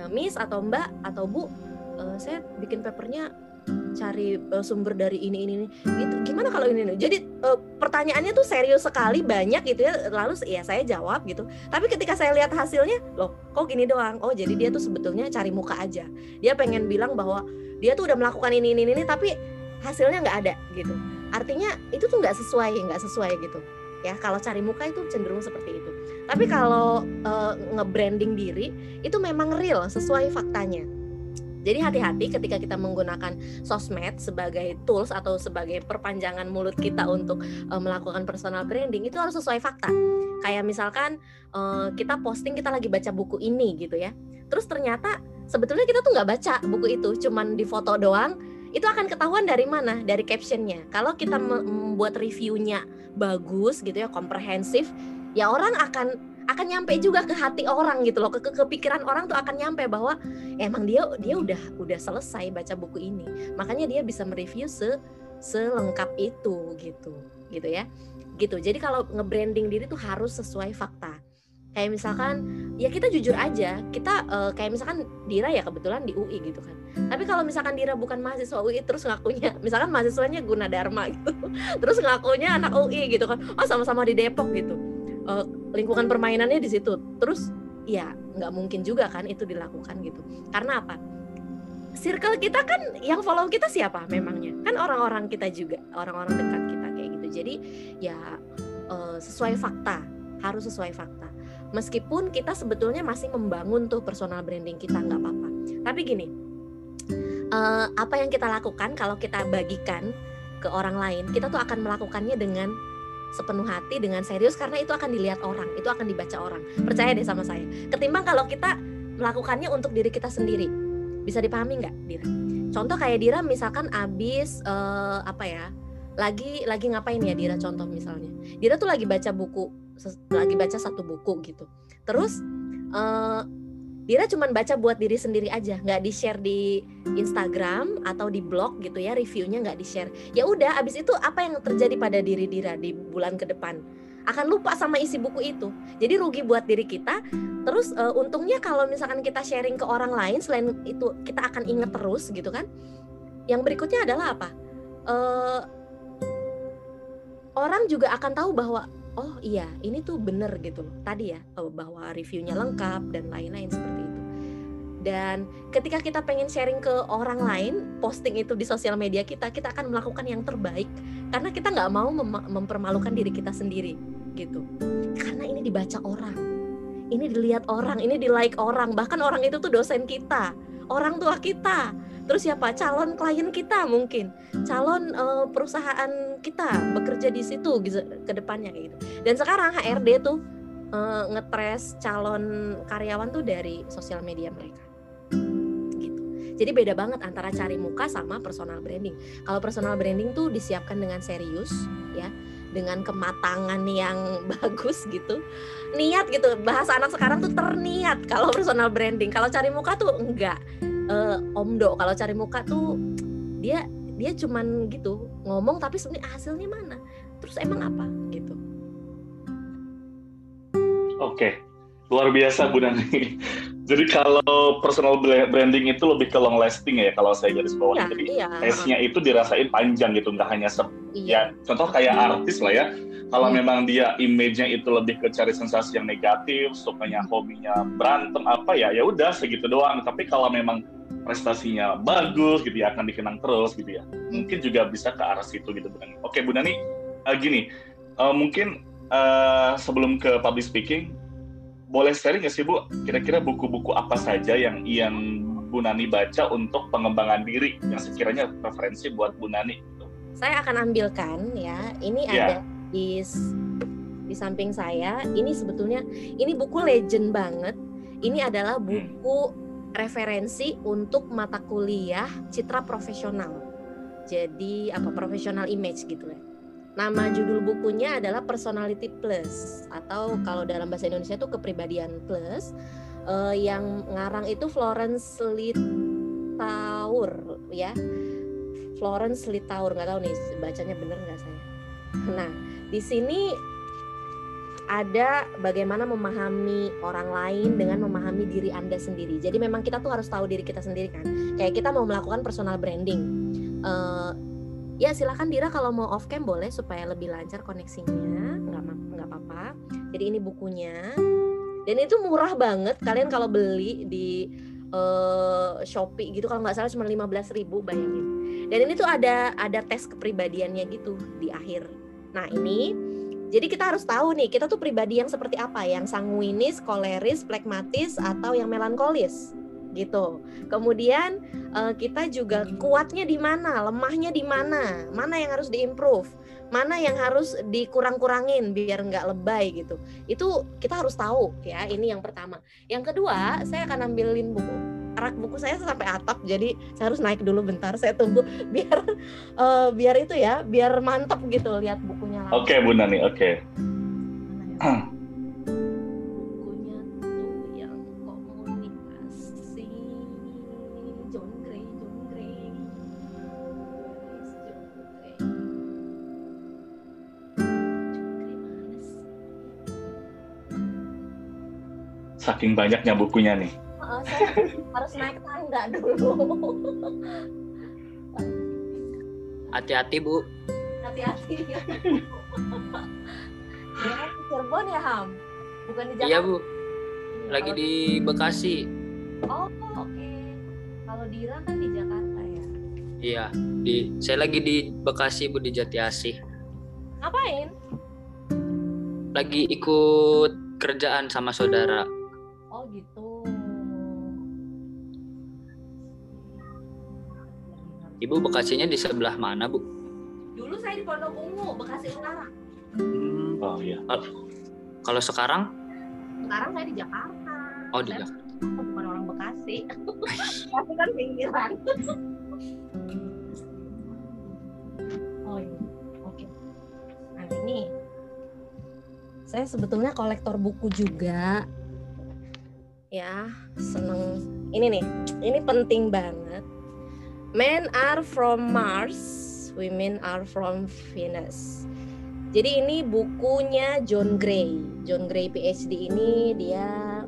"Eh, Miss atau Mbak atau Bu, eh, saya bikin papernya cari eh, sumber dari ini ini ini. Gitu. Gimana kalau ini ini? Jadi eh, pertanyaannya tuh serius sekali banyak gitu ya. Lalu ya saya jawab gitu. Tapi ketika saya lihat hasilnya loh kok gini doang? Oh jadi dia tuh sebetulnya cari muka aja. Dia pengen bilang bahwa dia tuh udah melakukan ini ini ini tapi hasilnya nggak ada gitu. Artinya itu tuh nggak sesuai nggak sesuai gitu. Ya kalau cari muka itu cenderung seperti itu. Tapi kalau eh, nge-branding diri itu memang real sesuai faktanya Jadi hati-hati ketika kita menggunakan sosmed sebagai tools atau sebagai perpanjangan mulut kita untuk uh, melakukan personal branding itu harus sesuai fakta. Kayak misalkan uh, kita posting kita lagi baca buku ini gitu ya. Terus ternyata sebetulnya kita tuh nggak baca buku itu, cuman di foto doang. Itu akan ketahuan dari mana? Dari captionnya. Kalau kita membuat reviewnya bagus gitu ya, komprehensif, ya orang akan akan nyampe juga ke hati orang gitu loh ke, ke kepikiran orang tuh akan nyampe bahwa emang dia dia udah udah selesai baca buku ini. Makanya dia bisa mereview se selengkap itu gitu gitu ya. Gitu. Jadi kalau nge-branding diri tuh harus sesuai fakta. Kayak misalkan ya kita jujur aja kita uh, kayak misalkan Dira ya kebetulan di UI gitu kan. Tapi kalau misalkan Dira bukan mahasiswa UI terus ngakunya misalkan mahasiswanya Gunadarma gitu terus ngakunya anak UI gitu kan. Oh sama-sama di Depok gitu uh, lingkungan permainannya di situ. Terus ya nggak mungkin juga kan itu dilakukan gitu. Karena apa? Circle kita kan yang follow kita siapa memangnya? Kan orang-orang kita juga orang-orang dekat kita kayak gitu. Jadi ya uh, sesuai fakta harus sesuai fakta. Meskipun kita sebetulnya masih membangun tuh personal branding kita nggak apa-apa. Tapi gini uh, apa yang kita lakukan kalau kita bagikan ke orang lain kita tuh akan melakukannya dengan sepenuh hati dengan serius karena itu akan dilihat orang, itu akan dibaca orang. Percaya deh sama saya. Ketimbang kalau kita melakukannya untuk diri kita sendiri. Bisa dipahami nggak, Dira? Contoh kayak Dira misalkan abis uh, apa ya? Lagi lagi ngapain ya Dira contoh misalnya. Dira tuh lagi baca buku, lagi baca satu buku gitu. Terus uh, Dira cuma baca buat diri sendiri aja, nggak di share di Instagram atau di blog gitu ya, reviewnya nggak di share. Ya udah, abis itu apa yang terjadi pada diri Dira di bulan ke depan? Akan lupa sama isi buku itu. Jadi rugi buat diri kita. Terus uh, untungnya kalau misalkan kita sharing ke orang lain, selain itu kita akan inget terus gitu kan. Yang berikutnya adalah apa? Uh, orang juga akan tahu bahwa oh iya ini tuh bener gitu loh tadi ya eh, bahwa reviewnya lengkap dan lain-lain seperti itu. Dan ketika kita pengen sharing ke orang lain posting itu di sosial media kita kita akan melakukan yang terbaik. Karena kita nggak mau mem mempermalukan diri kita sendiri gitu. Karena ini dibaca orang ini dilihat orang ini di like orang. Bahkan orang itu tuh dosen kita orang tua kita. Terus siapa? Calon klien kita mungkin. Calon uh, perusahaan kita bekerja di situ gitu, ke depannya kayak gitu. Dan sekarang HRD tuh uh, ngetres calon karyawan tuh dari sosial media mereka. Gitu. Jadi beda banget antara cari muka sama personal branding. Kalau personal branding tuh disiapkan dengan serius ya. Dengan kematangan yang bagus gitu. Niat gitu. Bahasa anak sekarang tuh terniat kalau personal branding. Kalau cari muka tuh enggak. Uh, Omdo kalau cari muka tuh dia dia cuman gitu ngomong tapi sebenarnya hasilnya mana terus emang apa gitu oke luar biasa Bu Nani jadi kalau personal branding itu lebih ke long lasting ya kalau saya garis bawah ya, jadi iya. tesnya itu dirasain panjang gitu nggak hanya se iya. ya contoh kayak artis lah ya kalau hmm. memang dia image-nya itu lebih ke cari sensasi yang negatif, sukanya hobinya berantem apa ya, ya udah segitu doang. Tapi kalau memang prestasinya bagus gitu ya akan dikenang terus gitu ya mungkin juga bisa ke arah situ gitu Bu Nani oke Bu Nani uh, gini uh, mungkin uh, sebelum ke public speaking boleh sharing nggak sih Bu kira-kira buku-buku apa saja yang yang Bu Nani baca untuk pengembangan diri yang sekiranya referensi buat Bu Nani gitu. saya akan ambilkan ya ini yeah. ada di di samping saya ini sebetulnya ini buku legend banget ini adalah hmm. Referensi untuk mata kuliah citra profesional. Jadi apa profesional image gitu ya. Nama judul bukunya adalah Personality Plus atau kalau dalam bahasa Indonesia itu kepribadian plus. Uh, yang ngarang itu Florence Litaur ya. Florence Litaur nggak tahu nih bacanya bener nggak saya. Nah di sini ada bagaimana memahami orang lain dengan memahami diri Anda sendiri. Jadi memang kita tuh harus tahu diri kita sendiri kan. Kayak kita mau melakukan personal branding. Uh, ya silahkan Dira kalau mau off cam boleh supaya lebih lancar koneksinya. Nggak apa-apa. Jadi ini bukunya. Dan itu murah banget. Kalian kalau beli di uh, Shopee gitu kalau nggak salah cuma 15 ribu bayangin. Dan ini tuh ada ada tes kepribadiannya gitu di akhir. Nah ini jadi kita harus tahu nih, kita tuh pribadi yang seperti apa, yang sanguinis, koleris, plekmatis, atau yang melankolis, gitu. Kemudian uh, kita juga kuatnya di mana, lemahnya di mana, mana yang harus diimprove, mana yang harus dikurang-kurangin biar nggak lebay gitu. Itu kita harus tahu ya. Ini yang pertama. Yang kedua, saya akan ambilin buku rak buku saya sampai atap jadi saya harus naik dulu bentar saya tunggu biar uh, biar itu ya biar mantap gitu lihat bukunya oke okay, bunda nih oke. Okay. bukunya tuh yang komunikasi. John Gray John Gray. Saking banyaknya bukunya nih harus naik tangga dulu. Hati-hati bu. Hati-hati. ya kan di Cirebon ya Ham? Bukan di Jakarta? Iya bu. Lagi di Bekasi. Oh oke. Okay. Kalau Dira kan di Jakarta ya? Iya. Di saya lagi di Bekasi bu di Jatiasih. Ngapain? Lagi ikut kerjaan sama saudara. Ibu Bekasinya di sebelah mana, Bu? Dulu saya di Pondok Ungu, Bekasi Utara. Hmm. Oh iya. Kalau sekarang? Sekarang saya di Jakarta. Oh, di Jakarta. Bukan orang Bekasi. Tapi kan pinggiran. oh iya. Oke. Nah, ini saya sebetulnya kolektor buku juga. Ya, seneng. Ini nih, ini penting banget Men are from Mars, women are from Venus. Jadi ini bukunya John Gray. John Gray PhD ini dia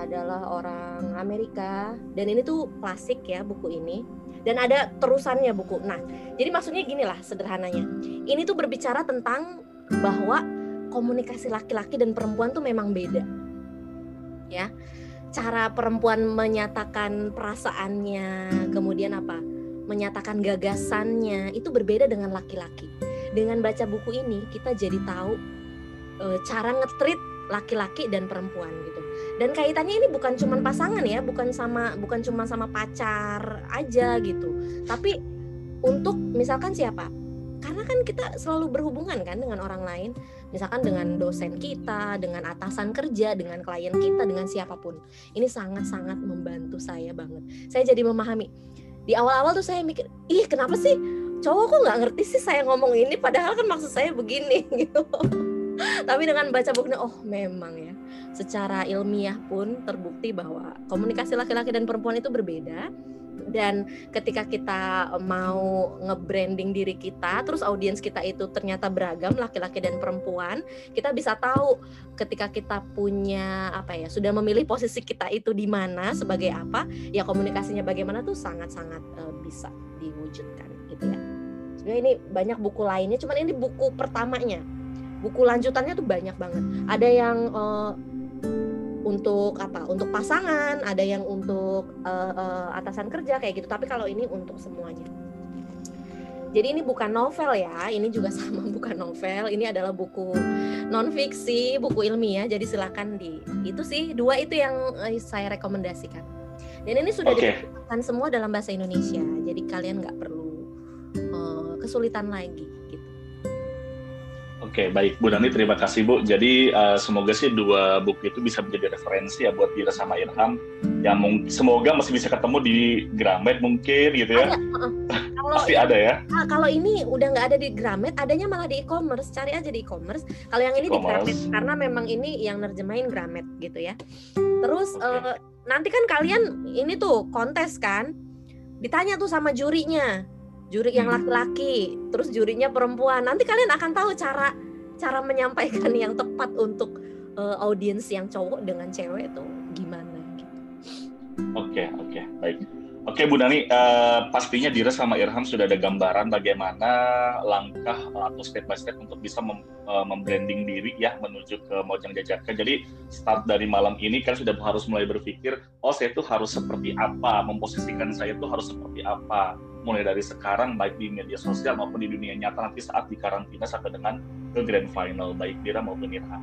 adalah orang Amerika dan ini tuh klasik ya buku ini. Dan ada terusannya buku. Nah, jadi maksudnya gini lah sederhananya. Ini tuh berbicara tentang bahwa komunikasi laki-laki dan perempuan tuh memang beda. Ya cara perempuan menyatakan perasaannya, kemudian apa? Menyatakan gagasannya itu berbeda dengan laki-laki. Dengan baca buku ini kita jadi tahu e, cara ngetrit laki-laki dan perempuan gitu. Dan kaitannya ini bukan cuma pasangan ya, bukan sama bukan cuma sama pacar aja gitu. Tapi untuk misalkan siapa? Karena kan kita selalu berhubungan kan dengan orang lain misalkan dengan dosen kita, dengan atasan kerja, dengan klien kita, dengan siapa pun. Ini sangat-sangat membantu saya banget. Saya jadi memahami. Di awal-awal tuh saya mikir, ih kenapa sih cowok kok nggak ngerti sih saya ngomong ini, padahal kan maksud saya begini gitu. Tapi dengan baca bukunya, oh memang ya, secara ilmiah pun terbukti bahwa komunikasi laki-laki dan perempuan itu berbeda dan ketika kita mau nge-branding diri kita terus audiens kita itu ternyata beragam laki-laki dan perempuan kita bisa tahu ketika kita punya apa ya sudah memilih posisi kita itu di mana sebagai apa ya komunikasinya bagaimana tuh sangat-sangat uh, bisa diwujudkan gitu ya. Sebenarnya ini banyak buku lainnya cuman ini buku pertamanya. Buku lanjutannya tuh banyak banget. Ada yang uh, untuk apa untuk pasangan ada yang untuk uh, uh, atasan kerja kayak gitu. Tapi kalau ini untuk semuanya. Jadi ini bukan novel ya ini juga sama bukan novel. Ini adalah buku non fiksi buku ilmiah. Jadi silakan di itu sih dua itu yang uh, saya rekomendasikan. Dan ini sudah okay. dibukukan semua dalam bahasa Indonesia. Jadi kalian nggak perlu uh, kesulitan lagi Oke, baik Bu Dani, terima kasih Bu. Jadi uh, semoga sih dua buku itu bisa menjadi referensi ya buat Dira sama Irham yang mungkin semoga masih bisa ketemu di Gramet mungkin gitu ya. Ada, uh, kalau Pasti ada ya. Nah, kalau ini udah nggak ada di Gramet, adanya malah di e-commerce. Cari aja di e-commerce. Kalau yang ini di Gramet karena memang ini yang nerjemahin Gramet gitu ya. Terus okay. uh, nanti kan kalian ini tuh kontes kan, ditanya tuh sama jurinya juri yang laki-laki, terus jurinya perempuan. Nanti kalian akan tahu cara cara menyampaikan yang tepat untuk uh, audiens yang cowok dengan cewek itu gimana gitu. Oke, okay, oke, okay, baik. Oke Bu Nani, uh, pastinya Dira sama Irham sudah ada gambaran bagaimana langkah atau step by step untuk bisa mem, uh, membranding diri ya menuju ke Mojang Jajaka. Jadi start dari malam ini kan sudah harus mulai berpikir, oh saya itu harus seperti apa, memposisikan saya itu harus seperti apa. Mulai dari sekarang baik di media sosial maupun di dunia nyata nanti saat di karantina sampai dengan ke grand final baik Dira maupun Irham.